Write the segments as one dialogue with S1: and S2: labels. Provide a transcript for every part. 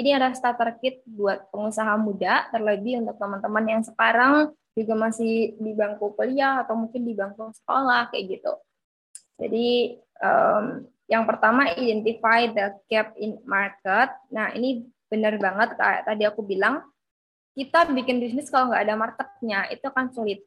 S1: ini ada starter kit buat pengusaha muda, terlebih untuk teman-teman yang sekarang juga masih di bangku kuliah atau mungkin di bangku sekolah kayak gitu. Jadi um, yang pertama identify the gap in market. Nah ini benar banget kayak tadi aku bilang kita bikin bisnis kalau nggak ada marketnya itu akan sulit.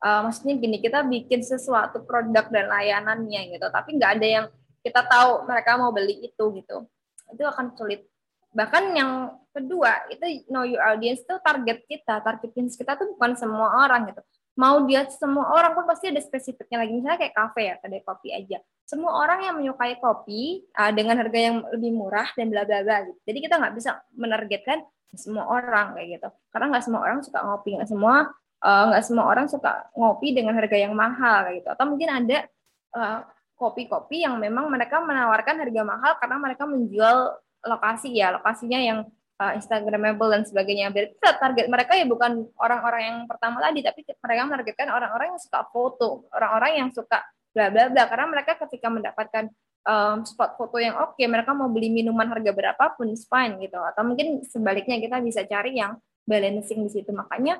S1: Uh, maksudnya gini kita bikin sesuatu produk dan layanannya gitu, tapi nggak ada yang kita tahu mereka mau beli itu gitu, itu akan sulit. Bahkan yang kedua itu know your audience itu target kita, target bisnis kita tuh bukan semua orang gitu. Mau dia semua orang pun pasti ada spesifiknya lagi. Misalnya kayak kafe ya kedai kopi aja. Semua orang yang menyukai kopi uh, dengan harga yang lebih murah dan bla bla bla gitu. jadi kita nggak bisa menargetkan semua orang kayak gitu. Karena nggak semua orang suka ngopi. Nggak semua uh, nggak semua orang suka ngopi dengan harga yang mahal kayak gitu. Atau mungkin ada uh, kopi-kopi yang memang mereka menawarkan harga mahal karena mereka menjual lokasi ya lokasinya yang uh, Instagramable dan sebagainya. Berarti target mereka ya bukan orang-orang yang pertama tadi, tapi mereka menargetkan orang-orang yang suka foto, orang-orang yang suka bla bla bla. Karena mereka ketika mendapatkan um, spot foto yang oke, okay, mereka mau beli minuman harga berapapun, fine gitu. Atau mungkin sebaliknya kita bisa cari yang balancing di situ. Makanya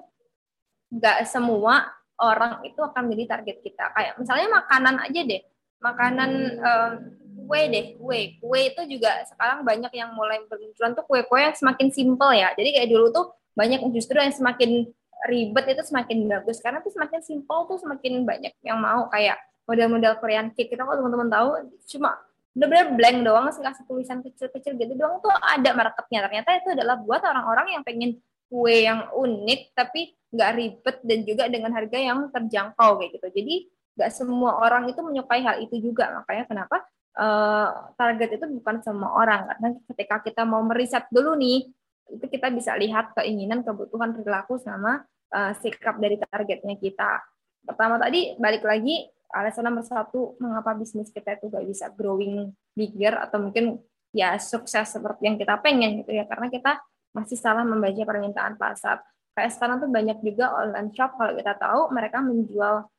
S1: nggak semua orang itu akan menjadi target kita. Kayak misalnya makanan aja deh, makanan um, kue deh kue. Kue itu juga sekarang banyak yang mulai bermunculan tuh kue-kue yang semakin simple ya. Jadi kayak dulu tuh banyak justru yang semakin ribet itu semakin bagus. Karena tuh semakin simple tuh semakin banyak yang mau. Kayak model-model Korean cake kita kalau teman-teman tahu cuma benar-benar blank doang kasih tulisan kecil-kecil gitu doang tuh ada marketnya. Ternyata itu adalah buat orang-orang yang pengen kue yang unik tapi nggak ribet dan juga dengan harga yang terjangkau kayak gitu. Jadi nggak semua orang itu menyukai hal itu juga. Makanya kenapa uh, target itu bukan semua orang. Karena ketika kita mau meriset dulu nih itu kita bisa lihat keinginan kebutuhan perilaku sama uh, sikap dari targetnya kita. Pertama tadi balik lagi alasan nomor satu mengapa bisnis kita itu gak bisa growing bigger atau mungkin ya sukses seperti yang kita pengen gitu ya. Karena kita masih salah membaca permintaan pasar. Kayak sekarang tuh banyak juga online shop kalau kita tahu mereka menjual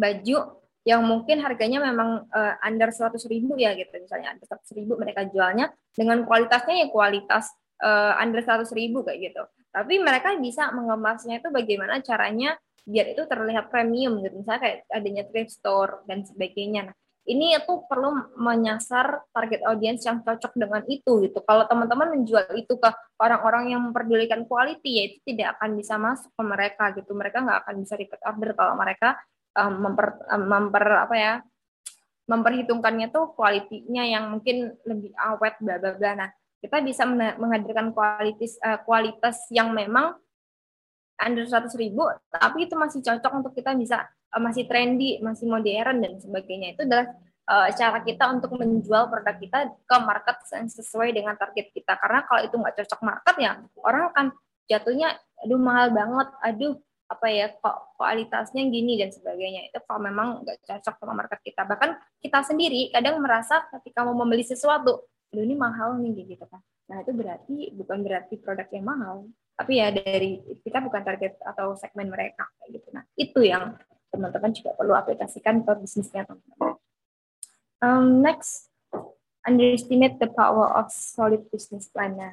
S1: baju yang mungkin harganya memang uh, under 100 ribu ya gitu misalnya under 100 ribu mereka jualnya dengan kualitasnya ya kualitas uh, under 100 ribu kayak gitu tapi mereka bisa mengemasnya itu bagaimana caranya biar itu terlihat premium gitu misalnya kayak adanya thrift store dan sebagainya nah ini itu perlu menyasar target audience yang cocok dengan itu gitu. Kalau teman-teman menjual itu ke orang-orang yang memperdulikan quality ya itu tidak akan bisa masuk ke mereka gitu. Mereka nggak akan bisa repeat order kalau mereka um, memper, um, memper apa ya memperhitungkannya tuh kualitinya yang mungkin lebih awet bla bla bla. Nah, kita bisa menghadirkan kualitas uh, kualitas yang memang under 100 ribu, tapi itu masih cocok untuk kita bisa uh, masih trendy, masih modern dan sebagainya. Itu adalah uh, cara kita untuk menjual produk kita ke market yang sesuai dengan target kita. Karena kalau itu nggak cocok market ya orang akan jatuhnya aduh mahal banget, aduh apa ya kualitasnya gini dan sebagainya. Itu kalau memang nggak cocok sama market kita. Bahkan kita sendiri kadang merasa ketika mau membeli sesuatu ini mahal nih gitu kan nah itu berarti bukan berarti produk yang mahal. Tapi ya dari kita bukan target atau segmen mereka gitu. Nah itu yang teman-teman juga perlu aplikasikan ke bisnisnya teman-teman. Um, next underestimate the power of solid business plan nah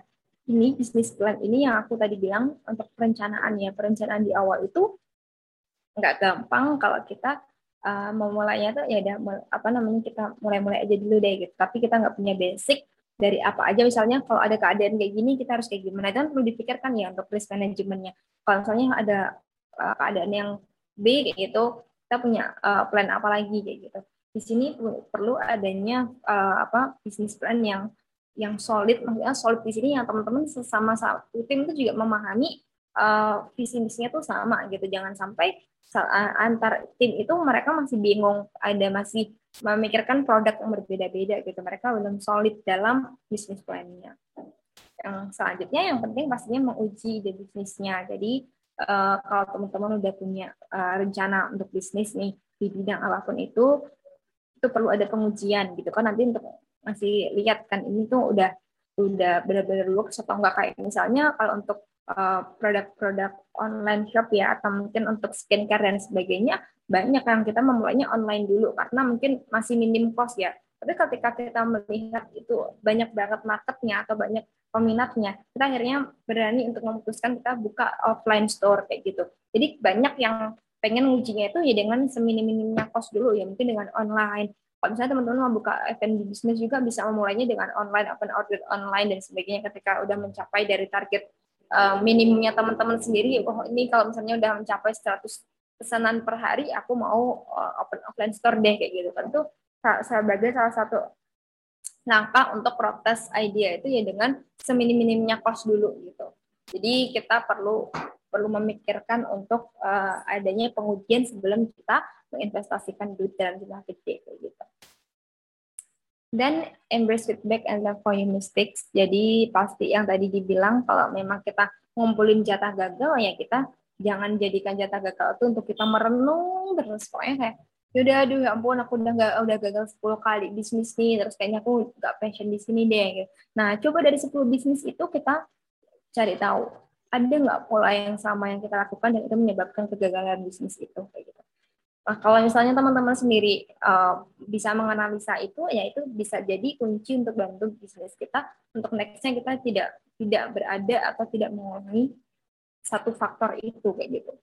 S1: ini bisnis plan ini yang aku tadi bilang untuk perencanaan ya perencanaan di awal itu nggak gampang kalau kita uh, memulainya tuh ya udah apa namanya kita mulai-mulai aja dulu deh gitu. Tapi kita nggak punya basic dari apa aja. Misalnya kalau ada keadaan kayak gini kita harus kayak gimana. Dan perlu dipikirkan ya untuk risk manajemennya kalau misalnya ada uh, keadaan yang B kayak gitu kita punya uh, plan apa lagi kayak gitu. Di sini perlu adanya uh, apa bisnis plan yang yang solid maksudnya solid di sini yang teman-teman sesama satu tim itu juga memahami uh, visi misinya tuh sama gitu. Jangan sampai antar tim itu mereka masih bingung ada masih memikirkan produk yang berbeda-beda gitu. Mereka belum solid dalam bisnis plannya. Yang selanjutnya yang penting pastinya menguji ide bisnisnya. Jadi uh, kalau teman-teman udah punya uh, rencana untuk bisnis nih di bidang apa pun itu itu perlu ada pengujian gitu kan. Nanti untuk masih lihat kan ini tuh udah udah benar-benar works atau enggak. Kayak misalnya kalau untuk uh, produk-produk online shop ya atau mungkin untuk skincare dan sebagainya banyak yang kita memulainya online dulu karena mungkin masih minim cost ya. Tapi ketika kita melihat itu banyak banget marketnya atau banyak peminatnya kita akhirnya berani untuk memutuskan kita buka offline store kayak gitu. Jadi banyak yang pengen ngujinya itu ya dengan seminim-minimnya cost dulu ya mungkin dengan online kalau misalnya teman-teman mau buka F&B bisnis juga bisa memulainya dengan online open order online dan sebagainya ketika udah mencapai dari target uh, minimumnya teman-teman sendiri. Oh ini kalau misalnya udah mencapai 100 pesanan per hari aku mau uh, open offline store deh kayak gitu kan. Tuh sebagai salah satu langkah untuk protes idea itu ya dengan seminim-minimnya cost dulu gitu. Jadi kita perlu perlu memikirkan untuk uh, adanya pengujian sebelum kita menginvestasikan duit dalam jumlah gede kayak gitu. Dan embrace feedback and learn for your mistakes. Jadi pasti yang tadi dibilang kalau memang kita ngumpulin jatah gagal ya kita jangan jadikan jatah gagal itu untuk kita merenung terus pokoknya kayak yaudah aduh ya ampun aku udah gak, udah gagal 10 kali bisnis nih terus kayaknya aku gak passion di sini deh gitu. Nah, coba dari 10 bisnis itu kita cari tahu ada nggak pola yang sama yang kita lakukan dan itu menyebabkan kegagalan bisnis itu kayak gitu. Nah, kalau misalnya teman-teman sendiri uh, bisa menganalisa itu, ya itu bisa jadi kunci untuk bantu bisnis kita untuk nextnya kita tidak tidak berada atau tidak mengulangi satu faktor itu kayak gitu.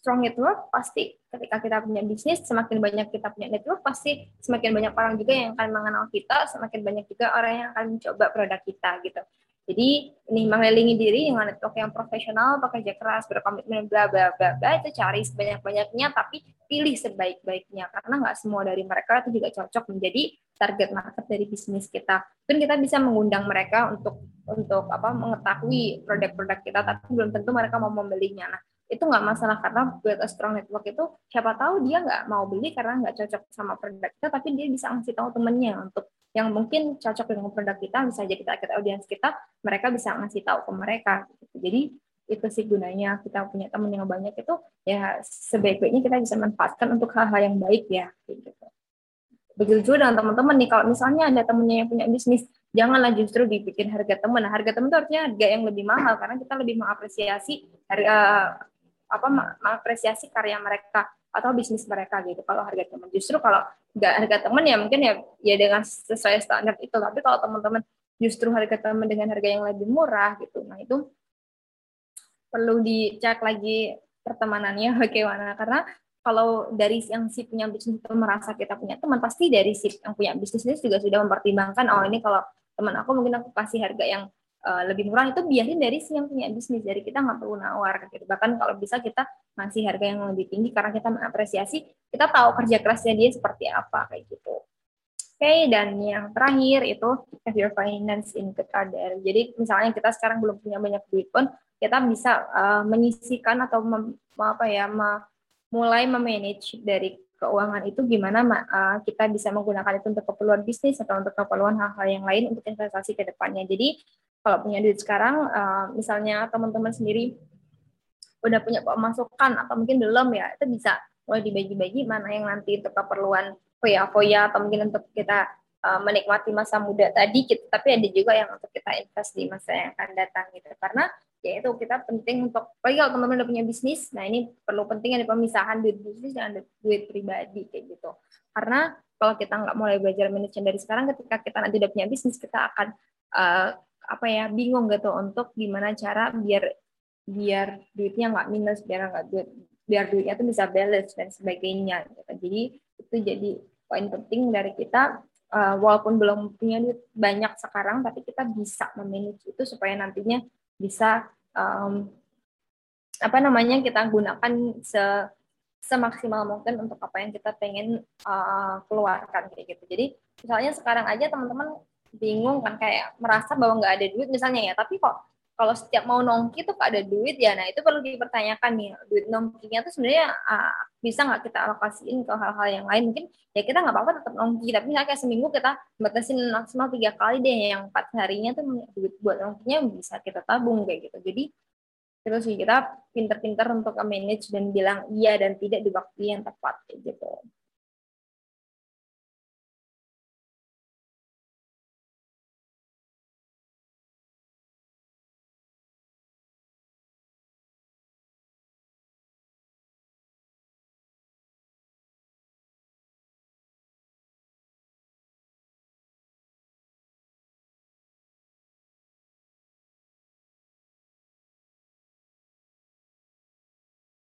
S1: Strong network pasti ketika kita punya bisnis, semakin banyak kita punya network, pasti semakin banyak orang juga yang akan mengenal kita, semakin banyak juga orang yang akan mencoba produk kita gitu. Jadi ini mengelilingi diri dengan network yang profesional, bekerja keras, berkomitmen, bla bla bla bla itu cari sebanyak-banyaknya, tapi pilih sebaik-baiknya karena nggak semua dari mereka itu juga cocok menjadi target market dari bisnis kita. Dan kita bisa mengundang mereka untuk untuk apa mengetahui produk-produk kita, tapi belum tentu mereka mau membelinya. Nah itu nggak masalah karena buat a strong network itu siapa tahu dia nggak mau beli karena nggak cocok sama produk kita, tapi dia bisa ngasih tahu temennya untuk yang mungkin cocok dengan produk kita bisa jadi target audiens kita mereka bisa ngasih tahu ke mereka gitu. jadi itu sih gunanya kita punya teman yang banyak itu ya sebaik-baiknya kita bisa manfaatkan untuk hal-hal yang baik ya gitu. Begitu juga dengan teman-teman nih kalau misalnya ada temennya yang punya bisnis janganlah justru dibikin harga teman nah, harga teman itu artinya harga yang lebih mahal karena kita lebih mengapresiasi harga apa mengapresiasi karya mereka atau bisnis mereka gitu. Kalau harga teman justru kalau nggak harga teman ya mungkin ya ya dengan sesuai standar itu. Tapi kalau teman-teman justru harga teman dengan harga yang lebih murah gitu nah itu perlu dicek lagi pertemanannya bagaimana. Karena kalau dari yang si punya bisnis itu merasa kita punya teman pasti dari si yang punya bisnis juga sudah mempertimbangkan oh ini kalau teman aku mungkin aku kasih harga yang uh, lebih murah itu biarin dari si yang punya bisnis. Dari kita nggak perlu nawar gitu. Bahkan kalau bisa kita ngasih harga yang lebih tinggi karena kita mengapresiasi kita tahu kerja kerasnya dia seperti apa kayak gitu. Oke okay, dan yang terakhir itu have your finance in good order. Jadi misalnya kita sekarang belum punya banyak duit pun kita bisa uh, menyisikan atau mem, apa ya mulai memanage dari keuangan itu gimana uh, kita bisa menggunakan itu untuk keperluan bisnis atau untuk keperluan hal-hal yang lain untuk investasi ke depannya. Jadi kalau punya duit sekarang, uh, misalnya teman-teman sendiri udah punya pemasukan atau mungkin belum ya, itu bisa mulai dibagi-bagi mana yang nanti untuk keperluan foya-foya atau mungkin untuk kita uh, menikmati masa muda tadi, kita, tapi ada juga yang untuk kita invest di masa yang akan datang gitu. Karena ya itu kita penting untuk apalagi kalau teman-teman udah punya bisnis nah ini perlu penting ada pemisahan duit bisnis dan duit pribadi kayak gitu karena kalau kita nggak mulai belajar manajemen dari sekarang ketika kita nanti udah punya bisnis kita akan uh, apa ya bingung gitu untuk gimana cara biar biar duitnya nggak minus biar nggak duit biar duitnya tuh bisa balance dan sebagainya gitu. jadi itu jadi poin penting dari kita uh, walaupun belum punya duit banyak sekarang tapi kita bisa memanage itu supaya nantinya bisa um, apa namanya kita gunakan se semaksimal mungkin untuk apa yang kita pengen uh, keluarkan kayak gitu. Jadi misalnya sekarang aja teman-teman bingung kan kayak merasa bahwa nggak ada duit misalnya ya, tapi kok kalau setiap mau nongki tuh ada duit ya, nah itu perlu dipertanyakan nih. Duit nongkinya tuh sebenarnya uh, bisa nggak kita alokasiin ke hal-hal yang lain? Mungkin ya kita nggak apa-apa tetap nongki. Tapi misalnya kayak seminggu kita batasin maksimal tiga kali deh. Yang empat harinya tuh duit buat nongkinya bisa kita tabung kayak gitu. Jadi terus kita pinter-pinter untuk manage dan bilang iya dan tidak di waktu yang tepat kayak gitu